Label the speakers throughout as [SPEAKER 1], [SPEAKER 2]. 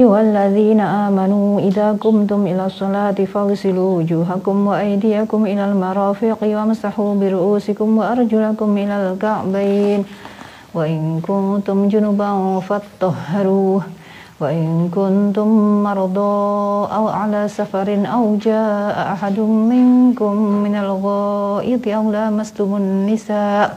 [SPEAKER 1] أيها الذين آمنوا إذا قمتم إلى الصلاة فاغسلوا وجوهكم وأيديكم إلى المرافق وامسحوا برؤوسكم وأرجلكم إلى الكعبين وإن كنتم جنبا فاطهروا وإن كنتم مرضى أو على سفر أو جاء أحد منكم من الغائط أو لامستم النساء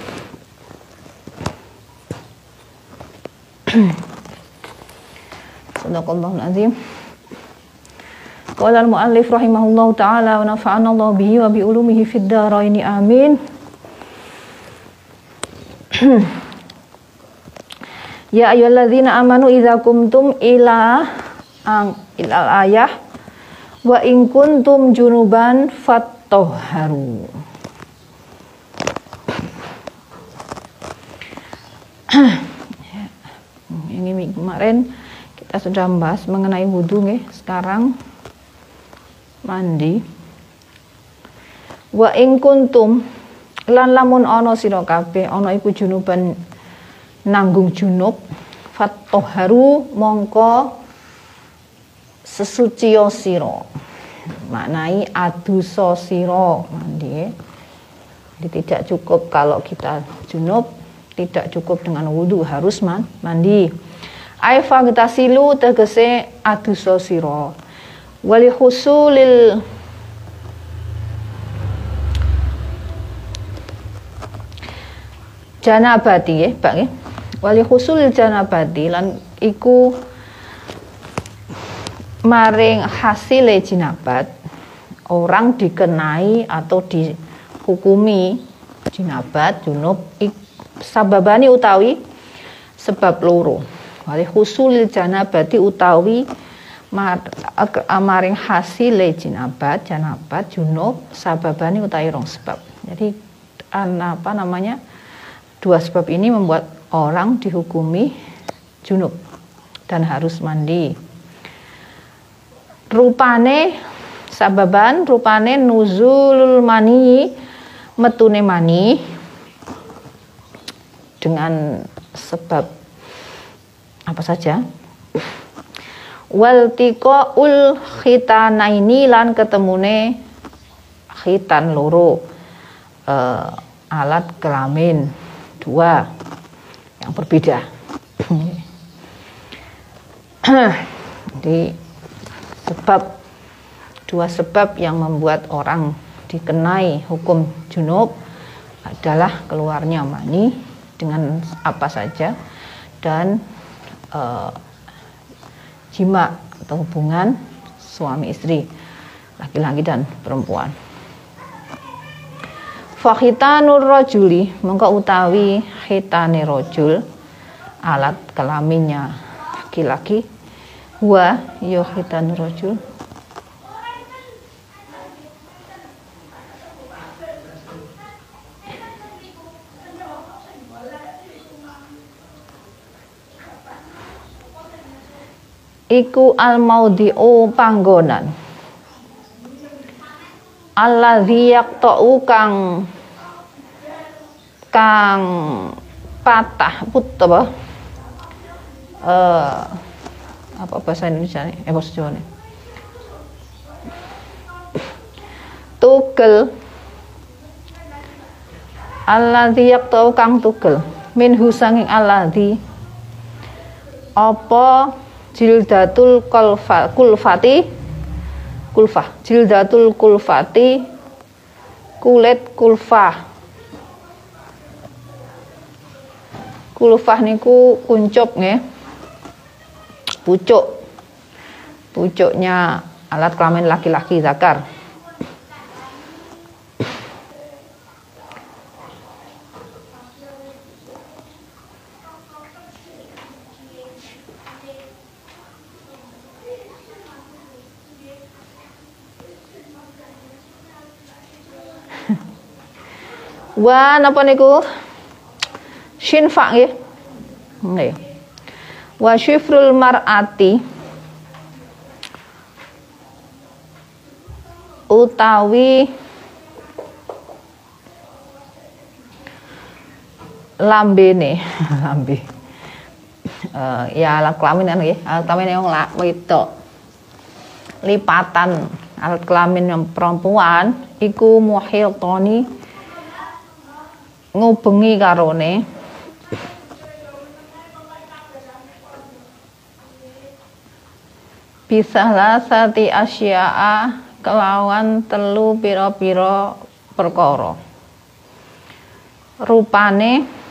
[SPEAKER 1] Sadaqallahul azim. Qala al-muallif rahimahullahu taala wa nafa'ana Allah bihi wa bi ulumihi fid dharain amin. ya ayyuhalladzina amanu idza kumtum ila ang ilal ayah wa in kuntum junuban fattoharu. Ini kemarin. Kita sudah membahas mengenai wudhu nih sekarang mandi. Wa ing kuntum lan lamun ana sira kabeh ana iku junuban nanggung junub fattoharu mongko sesucio sira. Maknai adusa sira. Mandi jadi tidak cukup kalau kita junub tidak cukup dengan wudhu harus mandi Aifa kita silu tegese aduso siro wali husulil janabati ya Pak ya wali husulil janabati lan iku maring hasile jinabat orang dikenai atau dihukumi jinabat junub sababani utawi sebab loro wali husulil janabati utawi amaring hasil jinabat janabat junub sababani utawi rong sebab. Jadi apa namanya dua sebab ini membuat orang dihukumi junub dan harus mandi. Rupane sababan rupane nuzulul mani metune mani dengan sebab apa saja? Wal ul khitanaini lan ketemune khitan loro uh, alat kelamin. Dua. Yang berbeda. Jadi sebab dua sebab yang membuat orang dikenai hukum junub adalah keluarnya mani dengan apa saja dan uh, jima atau hubungan suami istri laki-laki dan perempuan. Fakhitanur rojuli mengko utawi hitane rojul alat kelaminnya laki-laki wa yo khitanur rojul iku al maudhi'u panggonan. Alladzi yaqta'u kang kang patah put apa? Uh, apa bahasa Indonesia nih eh bahasa Jawa nih tugel. Alladzi yaqta'u kang tugel. Minhu sanging alladzi apa jildatul kulfa, kulfati kulfah jildatul kulfati kulit kulfah kulfah niku kuncup nggih. Pucuk. Pucuknya alat kelamin laki-laki zakar Wa napa niku? Shinfa nggih. Nggih. Wa syifrul mar'ati. Utawi lambene lambe. Uh, ya alat kelamin kan nggih. Alat kelamin yang lak wedok. Lipatan. Alat kelamin yang perempuan. Iku toni ngubengi karone. Lah sati asya'a kelawan telu piro-piro perkara. Rupane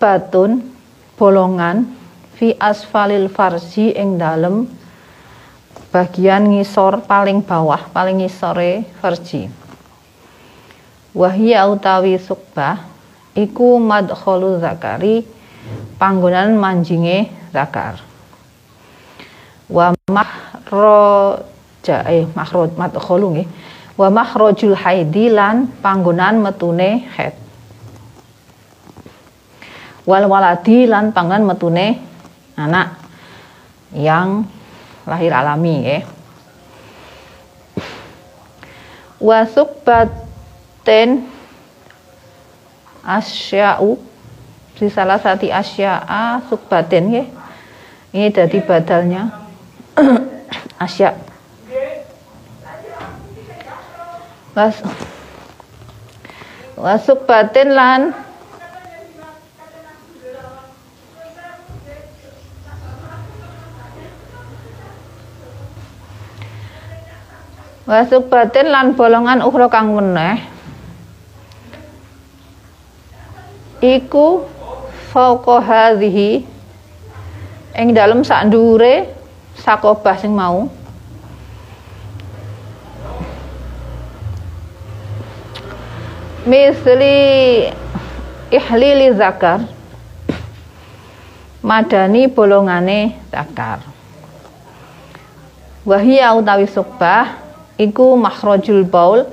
[SPEAKER 1] batun bolongan fi asfalil farji ing dalem bagian ngisor paling bawah paling ngisore farji wahia utawi sukbah iku madkhulu zakari panggonan manjinge zakar. Wa mahroja eh mahroj madkhulu nggih. Wa mahrojul haidi lan panggonan metune haid wal waladi lan pangan metune anak yang lahir alami ya. Wasuk asya'u di salah satu asya'a sukbaten ya. Ini dari badalnya asya. Was wasuk batin lan Wasuk batin lan bolongan ukhra kang meneh iku fauqa hadhihi. Ing dalem sak ndure sakobah sing mau. Misli ihlili zakar. Madani bolongane zakar. Wahia utawi subah iku makhrajul baul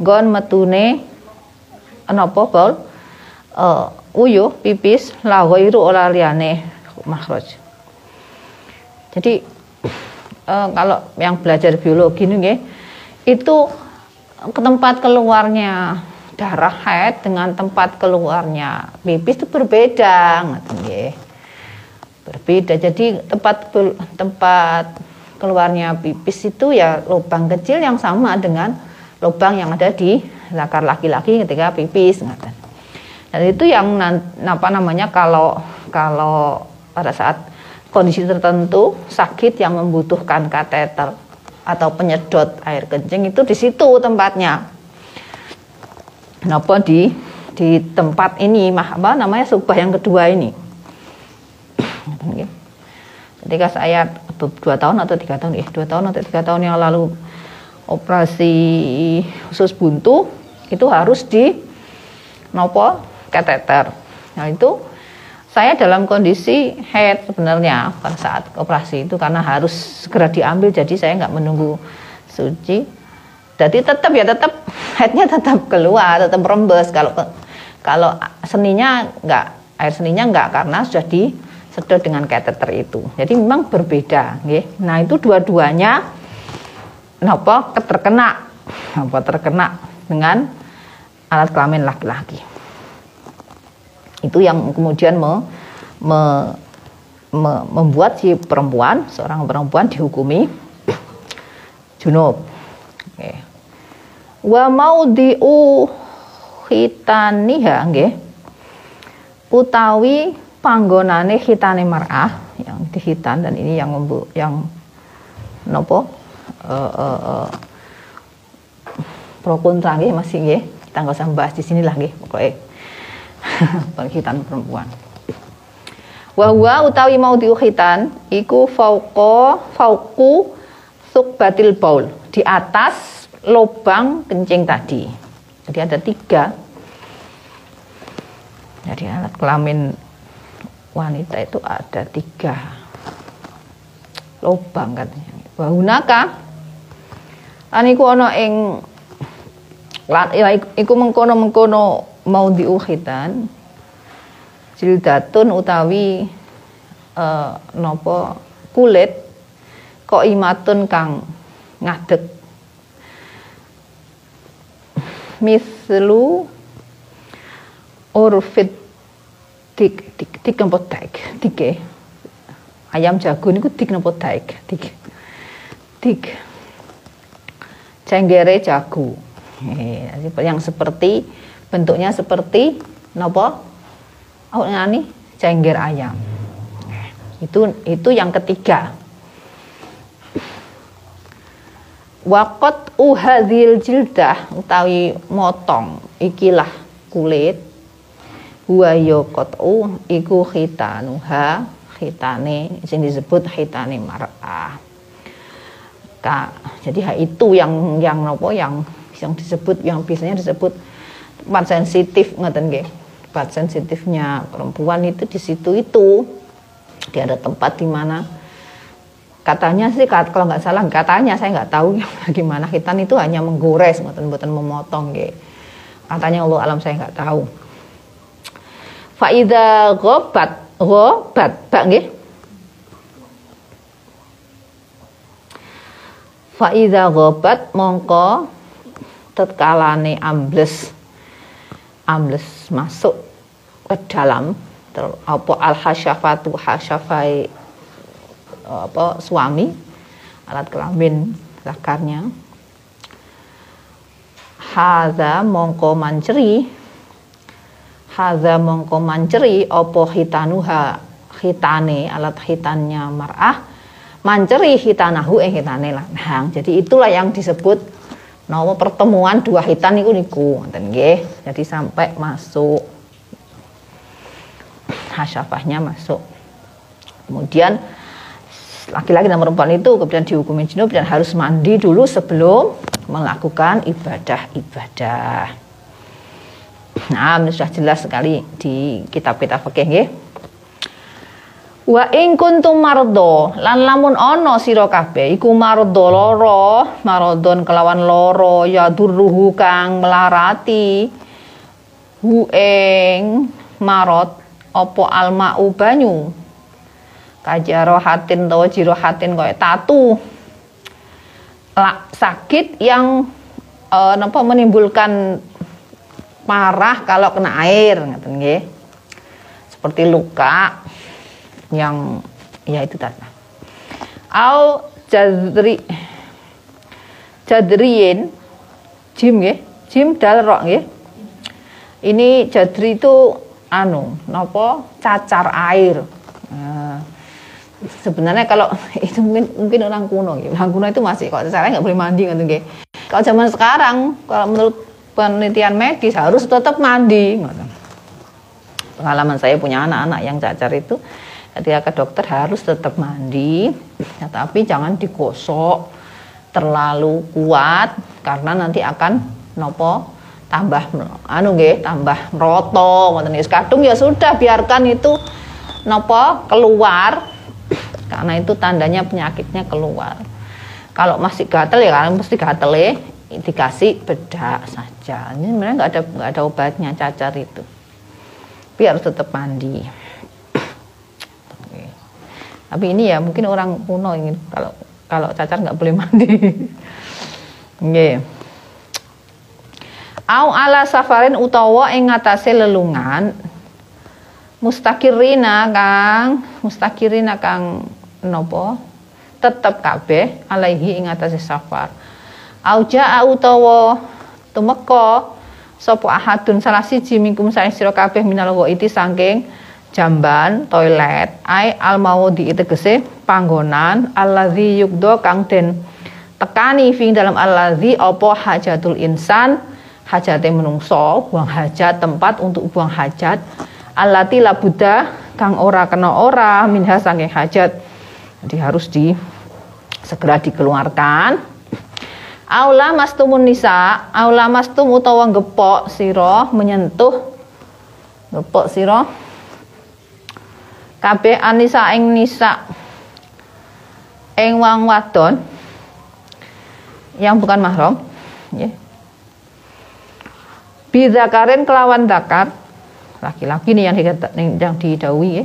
[SPEAKER 1] gon metune napa baul uh, uyuh pipis la ghairu ora liyane makhraj. Jadi uh, kalau yang belajar biologi nih itu ke tempat keluarnya darah haid dengan tempat keluarnya pipis itu berbeda berbeda. Jadi tempat tempat keluarnya pipis itu ya lubang kecil yang sama dengan lubang yang ada di zakar laki-laki ketika pipis dan itu yang apa namanya kalau kalau pada saat kondisi tertentu sakit yang membutuhkan kateter atau penyedot air kencing itu di situ tempatnya. Kenapa di di tempat ini apa namanya subah yang kedua ini? Ketika saya dua tahun atau tiga tahun ya dua tahun atau tiga tahun yang lalu operasi khusus buntu itu harus di nopo kateter nah itu saya dalam kondisi head sebenarnya pada saat operasi itu karena harus segera diambil jadi saya nggak menunggu suci jadi tetap ya tetap headnya tetap keluar tetap rembes kalau kalau seninya nggak air seninya nggak karena sudah di sedot dengan kateter itu. Jadi memang berbeda, nggih. Nah, itu dua-duanya napa terkena apa terkena dengan alat kelamin laki-laki. Itu yang kemudian me, me, me, membuat si perempuan, seorang perempuan dihukumi junub. Wa diu hitaniha nggih. Utawi panggonane hitane mar'ah yang dihitan dan ini yang membu yang nopo uh, uh, uh, pro kontra masih nggih kita nggak usah bahas di sini lah nggih pokoknya penghitan perempuan Wahwa utawi mau diuhitan iku fauqo fauku sukbatil baul di atas lubang kencing tadi. Jadi ada tiga. Jadi alat kelamin wanita itu ada tiga lubang katanya. Wahunaka aniku ana ing ya iku mengkono-mengkono mau diuhitan jildatun utawi uh, napa kulit kok imatun kang ngadeg. Mislu urfit tik tik tik napa daik dike. Ayam jago niku tik napa daik tik tik cenggere jago eh, yang seperti bentuknya seperti nopo? Ini cengger ayam. Itu itu yang ketiga. Wakot uhadil jildah utawi motong ikilah kulit. Huwa u iku khitanuha khitane sing disebut khitane mar'ah. Jadi itu yang yang nopo yang yang disebut yang biasanya disebut tempat sensitif ngoten nggih. Tempat sensitifnya perempuan itu di situ itu. Dia ada tempat di mana katanya sih kalau nggak salah katanya saya nggak tahu gimana hitan itu hanya menggores buatan-buatan memotong gitu. katanya Allah alam saya nggak tahu faida gobat gobat bak nggih faida gobat mongko tetkalane ambles ambles masuk ke dalam apa al hasyafatu hasyafai apa suami alat kelamin zakarnya haza mongko manceri. Haza mongko manceri opo hitanuha hitane alat hitannya mar'ah. Manceri hitanahu eh hitane lanang jadi itulah yang disebut nama pertemuan dua hitan itu niku ngoten jadi sampai masuk hasyafahnya masuk kemudian laki-laki dan perempuan itu kemudian dihukumi junub dan harus mandi dulu sebelum melakukan ibadah-ibadah. Nah, sudah jelas sekali di kitab-kitab fikih nggih. Wa ing kuntum mardo lan lamun ana sira kabeh iku mardo loro, marodon kelawan loro ya durruhu kang melarati. Hu ing marot apa almau banyu? Kajarohatin atau jirohatin kayak tatu. Sakit yang e, napa menimbulkan parah kalau kena air ngaten nggih. Seperti luka yang ya itu tadi au jadri jadriin jim nggih jim dal rok nggih ini jadri itu anu napa cacar air nah, sebenarnya kalau itu mungkin mungkin orang kuno gitu. Orang kuno itu masih kok caranya nggak boleh mandi gitu gitu. Kalau zaman sekarang kalau menurut penelitian medis harus tetap mandi. Pengalaman saya punya anak-anak yang cacar itu ketika ke dokter harus tetap mandi, ya, tapi jangan digosok terlalu kuat karena nanti akan nopo tambah anu nggih tambah roto ngoten kadung ya sudah biarkan itu nopo keluar. Karena itu tandanya penyakitnya keluar. Kalau masih gatel ya kalian mesti gatel ya dikasih bedak saja. Ini sebenarnya nggak ada nggak ada obatnya cacar itu. Harus tetap mandi tapi ini ya mungkin orang kuno ingin kalau kalau cacar nggak boleh mandi. Yeah. au ala safarin utawa ing ngatasé lelungan. Mustakirina kang mustakirina kang nopo? Tetep kabeh alaihi ing atase safar. Auja utawa tumeka sapa ahadun salah siji mingkum sae sira kabeh minal iti saking jamban toilet ai al maudi tegese panggonan allazi yukdo kang den tekani fi dalam allazi apa hajatul insan hajate menungso buang hajat tempat untuk buang hajat alati labuda kang ora kena ora minha saking hajat jadi harus di segera dikeluarkan. Aula mastumun nisa, aula mastum utawa gepok siro menyentuh gepok siro kabeh anisa ing nisa ing wang wadon yang bukan mahram ya. Bidakarin kelawan dakar laki-laki nih yang, yang didawi ya.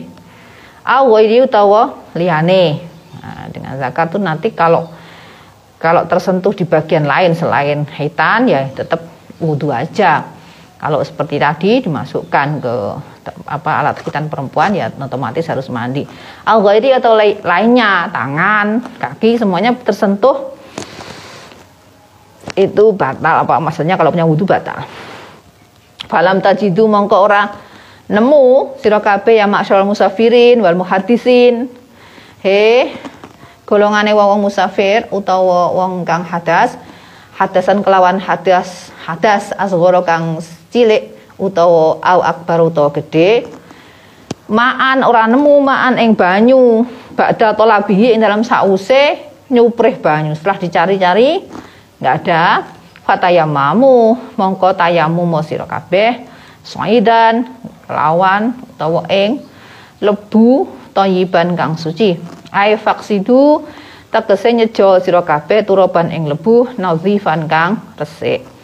[SPEAKER 1] Awairi utawa liyane. Nah, dengan zakat tuh nanti kalau kalau tersentuh di bagian lain selain hitan ya tetap wudhu aja. Kalau seperti tadi dimasukkan ke apa alat hitan perempuan ya otomatis harus mandi. Al atau lainnya, tangan, kaki semuanya tersentuh itu batal apa maksudnya kalau punya wudhu batal. Falam tajidu mongko ora nemu sira kabeh ya maksyarul musafirin wal muhaddisin. He golongane wong musafir utawa wong kang hadas hadasan kelawan hadas hadas asghara kang cilik utawa au akbar utawa gede maan ora nemu maan ing banyu. Ba'da tolabihi ing dalam sause nyuprih banyu. Setelah dicari-cari nggak ada. Fatayamamu mongko tayamu mo sira kabeh saidan lawan utawa ing lebu toyiban kang suci. Ai faksidu tegese nyejo sira kabeh turoban ing lebu nazifan kang resik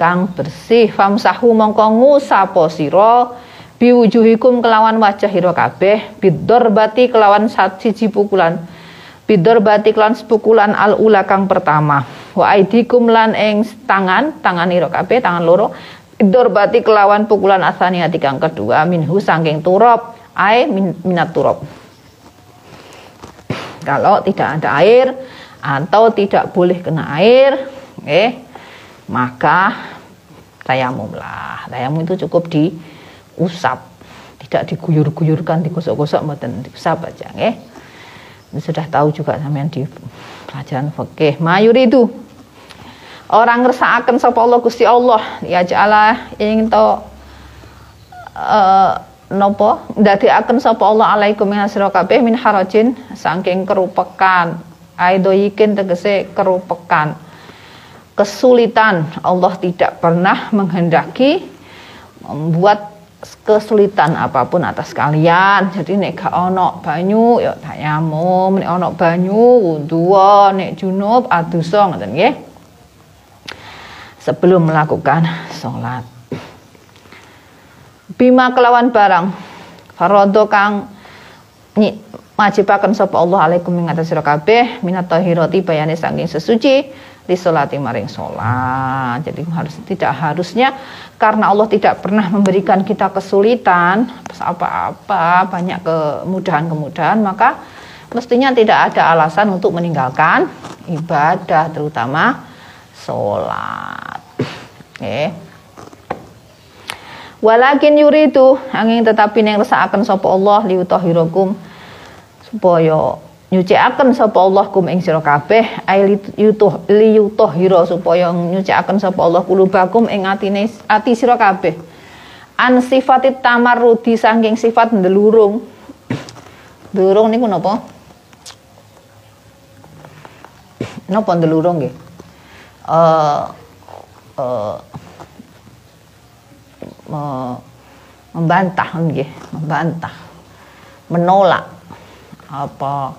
[SPEAKER 1] kang bersih. Famsahu mongko ngusapo sira? Biwujuhikum kelawan wajah ira kabeh. Bidor bati kelawan siji pukulan. Bidor bati kelawan pukulan al ula kang pertama. Wa aidikum lan ing tangan tangan ira kabeh tangan loro. Bati kelawan pukulan asani hati kang kedua minhu sangking turop. Ai min, minat turop. Kalau tidak ada air atau tidak boleh kena air eh maka tayamum lah. Tayamum itu cukup diusap. Tidak diguyur-guyurkan digosok-gosok mboten. Diusap aja eh sudah tahu juga sampean di pelajaran fikih. Mayur itu. Orang ngersakaken sapa Allah Gusti Allah. Ya jala ingin to uh, napa ndadekaken sapa Allah alaikum min asra kabeh min harajin saking kerupekan. Aidoyikin tegese kerupekan kesulitan Allah tidak pernah menghendaki membuat kesulitan apa pun atas kalian. Jadi nek gak ono banyu ya tayamum, nek ono banyu wudu, nek junub adusa ngoten nggih. Sebelum melakukan sholat. Bima kelawan barang farodo kang majibaken sapa Allah alaikum ing atas sira kabeh minat tahirati bayane saking sesuci disolati maring sholat. Jadi harus tidak harusnya karena Allah tidak pernah memberikan kita kesulitan apa-apa banyak kemudahan-kemudahan maka mestinya tidak ada alasan untuk meninggalkan ibadah terutama sholat. Oke. Walakin yuridu angin tetapi yang resakaken sapa Allah liutahhirakum supaya nyucikaken sapa Allah kum ing sira kabeh ai yutuh liyutahhira supaya nyucikaken sapa Allah kulubakum ing atine ati sira kabeh. An sifatit tamarrudi saking sifat ndelurung ndelurung niku napa? Napa ndelurung nggih? Eh uh, membantah nggih membantah menolak apa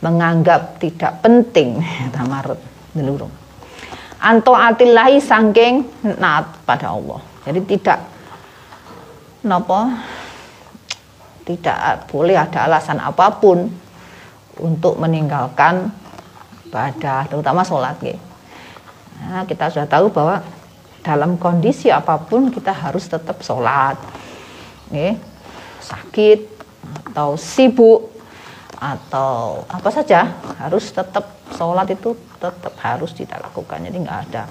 [SPEAKER 1] menganggap tidak penting tamarut nelurung anto atillahi sangking naat pada Allah. Jadi tidak napa tidak boleh ada alasan apa pun untuk meninggalkan ibadah terutama sholat. Nah, kita sudah tahu bahwa dalam kondisi apa pun kita harus tetap sholat nih sakit atau sibuk atau apa saja harus tetap sholat itu tetap harus kita lakukan jadi nggak ada.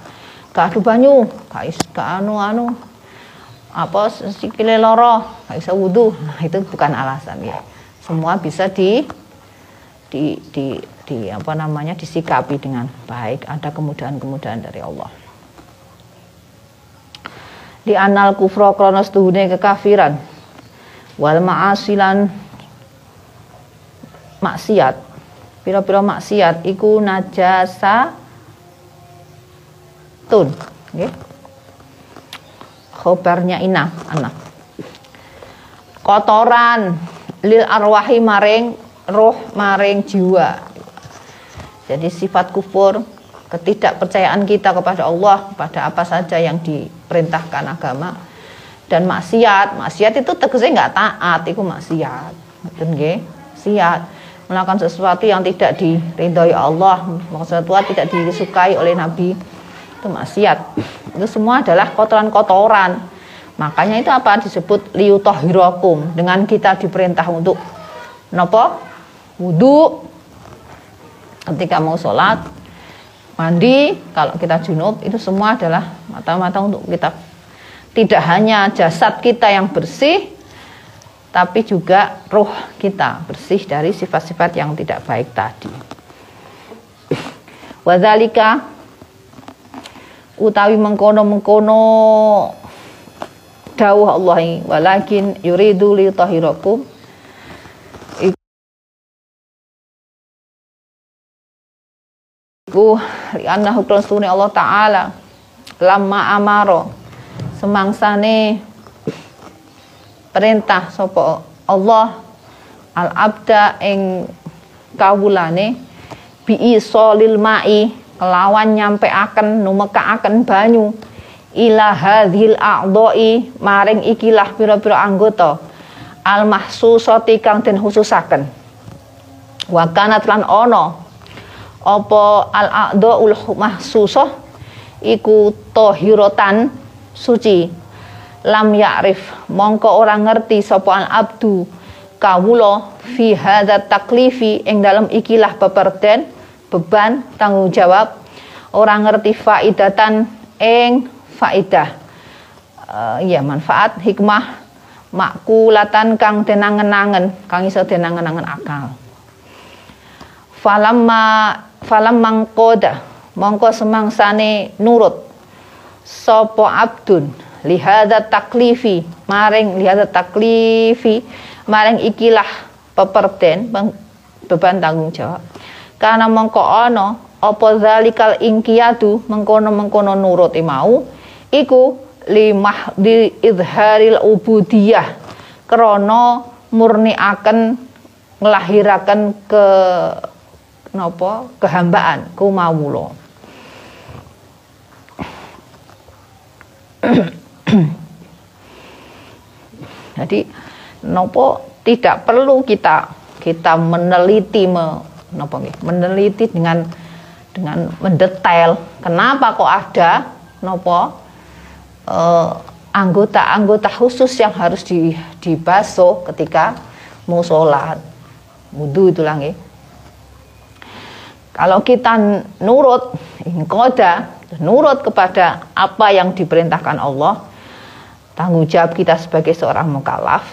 [SPEAKER 1] Gak adu banyu gak, gak anu anu apa sikile loro gak bisa wudhu nah, itu bukan alasan ya. Semua bisa di di di di apa namanya disikapi dengan baik. Ada kemudahan-kemudahan dari Allah. Di anal kufro kronos tuhune kekafiran. Wal ma'asilan maksiat. Pira-pira maksiat iku najasa tun nggih. Khobarnya ina anak kotoran lil arwahi maring roh maring jiwa. Jadi sifat kufur ketidakpercayaan kita kepada Allah pada apa saja yang diperintahkan agama. Dan maksiat maksiat itu tegasnya nggak taat itu maksiat. Nggih? Maksiat melakukan sesuatu yang tidak diridhoi Allah. Sesuatu tidak disukai oleh Nabi. Itu maksiat. Itu semua adalah kotoran-kotoran. Makanya itu apa? Disebut liutahhirakum dengan kita diperintah untuk nopo? Wudhu ketika mau sholat mandi. Kalau kita junub itu semua adalah mata-mata untuk kita. Tidak hanya jasad kita yang bersih tapi juga roh kita bersih dari sifat-sifat yang tidak baik tadi. Wadzalika utawi mengkono-mengkono dawuh Allah walakin yuridu li tahirakum iku lianna hukum sunni Allah taala lama amaro semangsane perintah sapa Allah al abda ing kawulane bi solil mai kelawan nyampe akan numeka akan banyu ila hadhil a'dha'i maring ikilah pira-pira anggota al mahsusati kang den khususaken. Wa kanat lan ana apa al a'dhaul mahsusah iku tahiratan suci lam ya'rif. Mongko orang ngerti sapa al abdu. Kawula fi hadza taklifi ing dalam ikilah peperden beban tanggung jawab. Orang ngerti faidatan ing faidah. Uh, ya manfaat hikmah makulatan kang denangen-angen kang iso denangen-angen akal. Falamma falam mangkoda mongko semangsane nurut sopo abdun lihada taklifi. Maring lihada taklifi. Maring ikilah peperten beban tanggung jawab. Karena mongko ono apa zalikal ingkiyatu mengkono-mengkono nurut mau iku limah di idharil ubudiyah. Krono murni akan ngelahirakan ke napa kehambaan kumawula jadi nopo tidak perlu kita kita meneliti me, nopo meneliti dengan dengan mendetail kenapa kok ada nopo eh, anggota-anggota khusus yang harus di, dibasuh ketika mau sholat. Wudhu itu lagi kalau kita nurut, ingkoda, nurut kepada apa yang diperintahkan Allah, tanggung jawab kita sebagai seorang mukallaf,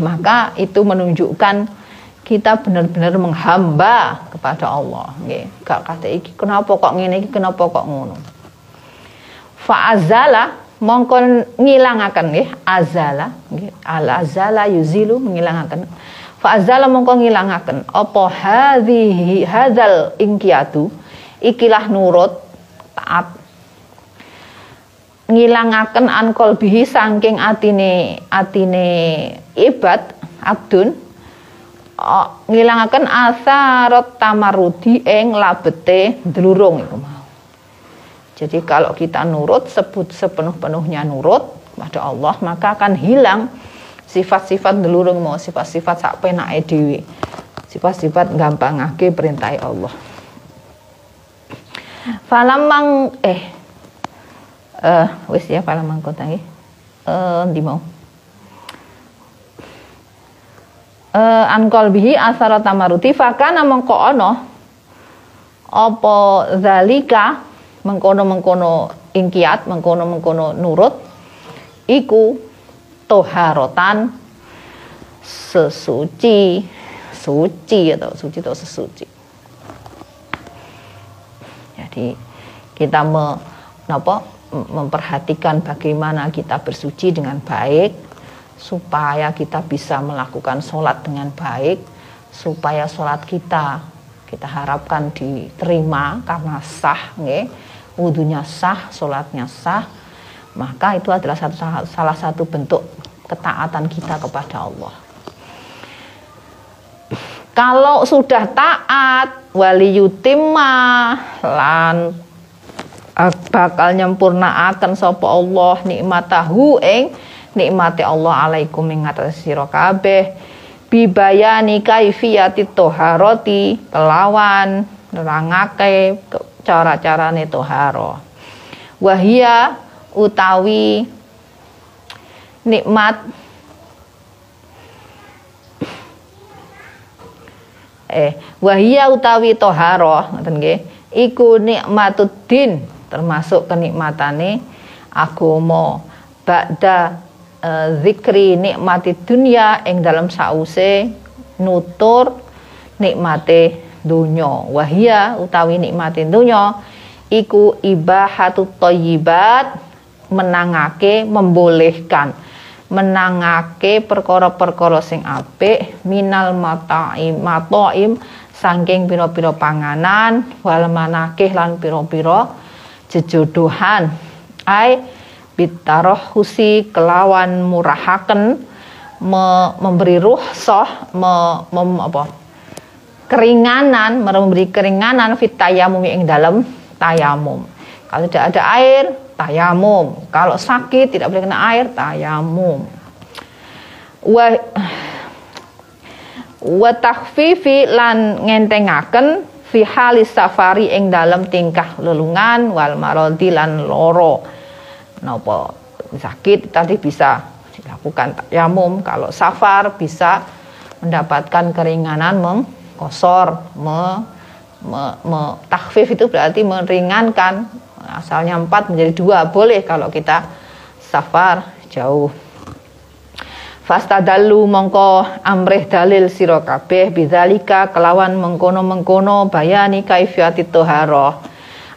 [SPEAKER 1] maka itu menunjukkan kita benar-benar menghamba kepada Allah. Nggih, gak kata iki kenapa kok ngene iki, kenapa kok ngono. Fa'azala mongko ngilangaken nggih, azala nggih, al azala yuzilu mengilangaken. Fa azala mongko ngilangaken. Apa hadhihi hadzal ingkiatu ikilah nurut taat ngilangaken an qalbihi saking atine atine ibad abdun. Ngilangaken asarat tamarudi ing labete dlurung iku mau. Jadi kalau kita nurut sebut sepenuh-penuhnya nurut pada Allah maka akan hilang sifat-sifat delurung mau sifat-sifat sak penake dhewe. Sifat-sifat gampangake perintah Allah. Falamang eh eh uh, wis ya falamang kota nggih eh ndi mau? Eh an qalbihi asara tamaruti fakana mengko ana apa zalika mengkono-mengkono ingkiat mengkono-mengkono nurut iku toharotan sesuci suci atau suci atau sesuci. Jadi kita me, apa, memperhatikan bagaimana kita bersuci dengan baik supaya kita bisa melakukan sholat dengan baik supaya sholat kita kita harapkan diterima karena sah nge, wudhunya sah sholatnya sah maka itu adalah satu, salah satu bentuk ketaatan kita kepada Allah. kalau sudah taat wali yutimma lan bakal nyempurnaaken sapa Allah nikmatahu ing nikmati Allah alaikum ing atas sira kabeh. Bibayani kaifiyati toharoti kelawan nerangake cara-carane toharo wahia utawi nikmat eh wahia utawi toharo ngoten nggih iku nikmatuddin termasuk kenikmatane agama ba'da e, zikri nikmati dunia ing dalam sause nutur nikmate dunya wahia utawi nikmati dunya iku ibahatu thayyibat menangake membolehkan. Menangake perkara-perkara sing apik minal mataim mataim saking pira-pira panganan wal manakih lan pira-pira jejodohan ai husi kelawan murahaken me, memberi ruhsah me, mem, apa keringanan memberi keringanan fit tayamum yang dalam tayamum. Kalau tidak ada air tayamum. Kalau sakit tidak boleh kena air tayamum. Wa wa takhfifi lan ngentengaken fi halis safari ing dalam tingkah lelungan wal marodi lan loro. Napa? Sakit tadi bisa dilakukan tayamum. Kalau safar bisa mendapatkan keringanan mengkosor me, me, me takhfif itu berarti meringankan. Asalnya empat menjadi dua boleh kalau kita safar jauh Fastadallu mongko amrih dalil sira kabeh bidzalika kelawan mengkono-mengkono bayani kaifiyati toharoh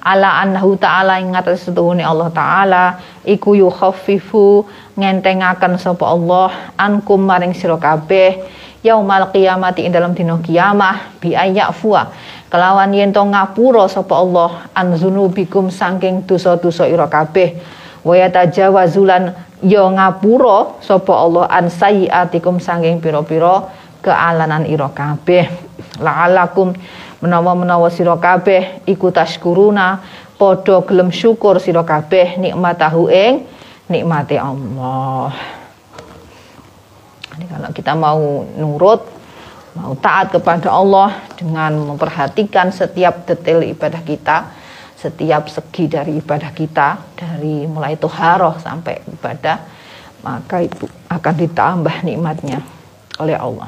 [SPEAKER 1] ala annahu ta'ala ing setuhune Allah taala iku yukhaffifu ngentengaken sapa Allah ankum maring sira kabeh yaumal qiyamati ing dalam dina kiamah bi ayyafuwa kelawan yen to ngapura sapa Allah an zunubikum saking dosa-dosa ira kabeh. Wa yatajawazulan ya ngapura sapa Allah an sayyiatikum sanging pira-pira kealanan ira kabeh. La'alakum menawa-menawa sira kabeh iku tashkuruna padha gelem syukur sira kabeh nikmatahu ing nikmati Allah. Jadi kalau kita mau nurut mau taat kepada Allah dengan memperhatikan setiap detail ibadah kita setiap segi dari ibadah kita dari mulai tuharoh sampai ibadah maka itu akan ditambah nikmatnya oleh Allah.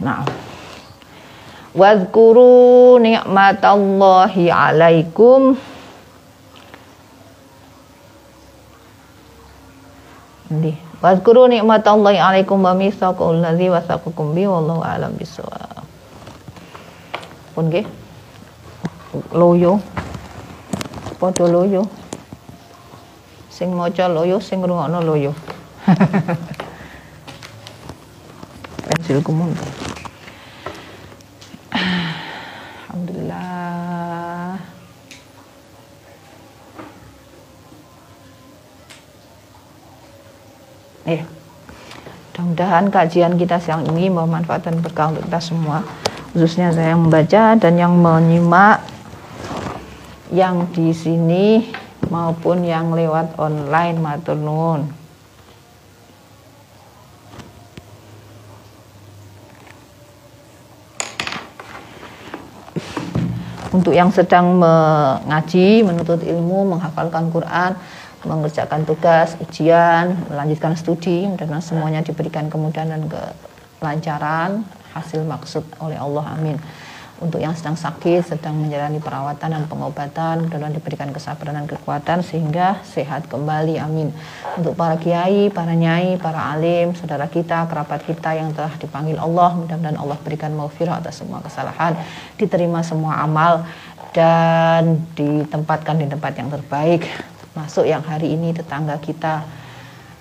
[SPEAKER 1] Nah, Wadhkuru ni'matallahi alaikum Ndi. Wadhkuru ni'matallahi alaikum wa mitsaqul ladzi wasaqakum bi wallahu a'lam bissawab. Pun nggih loyo. Padha loyo. Sing maca loyo sing ngrungokno loyo. Pensil kumun Alhamdulillah. Eh mudah-mudahan kajian kita siang ini bermanfaat dan berkah untuk kita semua. Khususnya saya yang membaca dan yang menyimak yang di sini maupun yang lewat online matur nuwun. Untuk yang sedang mengaji, menuntut ilmu, menghafalkan Quran, mengerjakan tugas, ujian, melanjutkan studi, mudah semuanya diberikan kemudahan dan kelancaran, hasil maksud oleh Allah. Amin untuk yang sedang sakit, sedang menjalani perawatan dan pengobatan, mudah-mudahan diberikan kesabaran dan kekuatan sehingga sehat kembali. Amin. Untuk para kiai, para nyai, para alim, saudara kita, kerabat kita yang telah dipanggil Allah, mudah-mudahan Allah berikan maufirah atas semua kesalahan, diterima semua amal dan ditempatkan di tempat yang terbaik. Masuk yang hari ini tetangga kita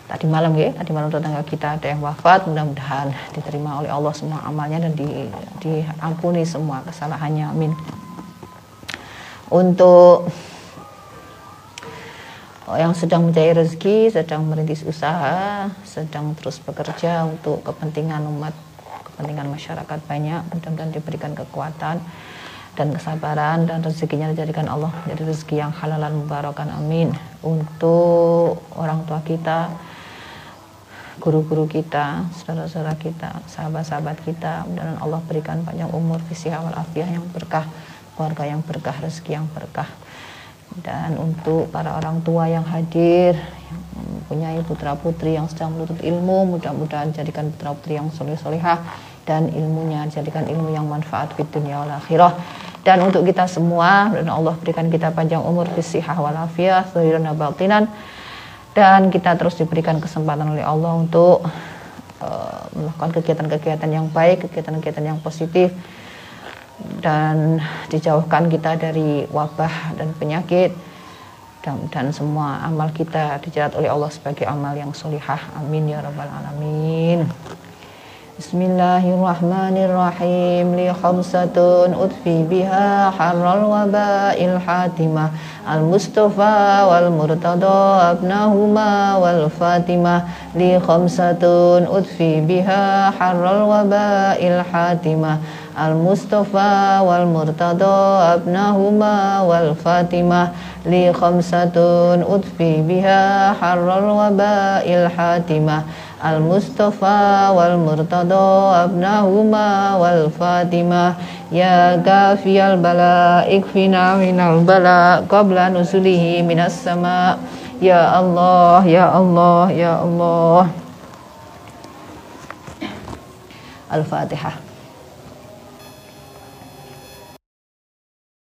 [SPEAKER 1] tadi malam ya. Tadi malam tetangga kita ada yang wafat. Mudah-mudahan diterima oleh Allah semua amalnya dan di, diampuni semua kesalahannya. Amin. Untuk yang sedang mencari rezeki sedang merintis usaha sedang terus bekerja untuk kepentingan umat kepentingan masyarakat banyak mudah-mudahan diberikan kekuatan dan kesabaran dan rezekinya dijadikan Allah menjadi rezeki yang halalan mubarakan. Amin. Untuk orang tua kita guru-guru kita, saudara-saudara kita, sahabat-sahabat kita. Dan Allah berikan panjang umur, visi awal afiah yang berkah, keluarga yang berkah, rezeki yang berkah. Dan untuk para orang tua yang hadir, yang mempunyai putra-putri yang sedang menuntut ilmu, mudah-mudahan jadikan putra-putri yang soleh-solehah dan ilmunya jadikan ilmu yang manfaat di dunia wal akhirah dan untuk kita semua dan Allah berikan kita panjang umur fisihah walafiah zahiran batinan dan kita terus diberikan kesempatan oleh Allah untuk uh, melakukan kegiatan-kegiatan yang baik, kegiatan-kegiatan yang positif. Dan dijauhkan kita dari wabah dan penyakit. Dan, dan semua amal kita dicatat oleh Allah sebagai amal yang solihah. Amin ya rabbal alamin بسم الله الرحمن الرحيم لي خمسة أدفي بها حر الوباء الحاتمة المصطفى والمرتضى أبناهما والفاتمة لي خمسة أدفي بها حر الوباء الحاتمة المصطفى والمرتضى أبناهما والفاتمة لي خمسة أدفي بها حر الوباء الحاتمة المصطفى والمرتضى أبناهما والفاطمة يا كافي البلاء اكفنا من البلاء قبل نزله من السماء يا الله يا الله يا الله الفاتحة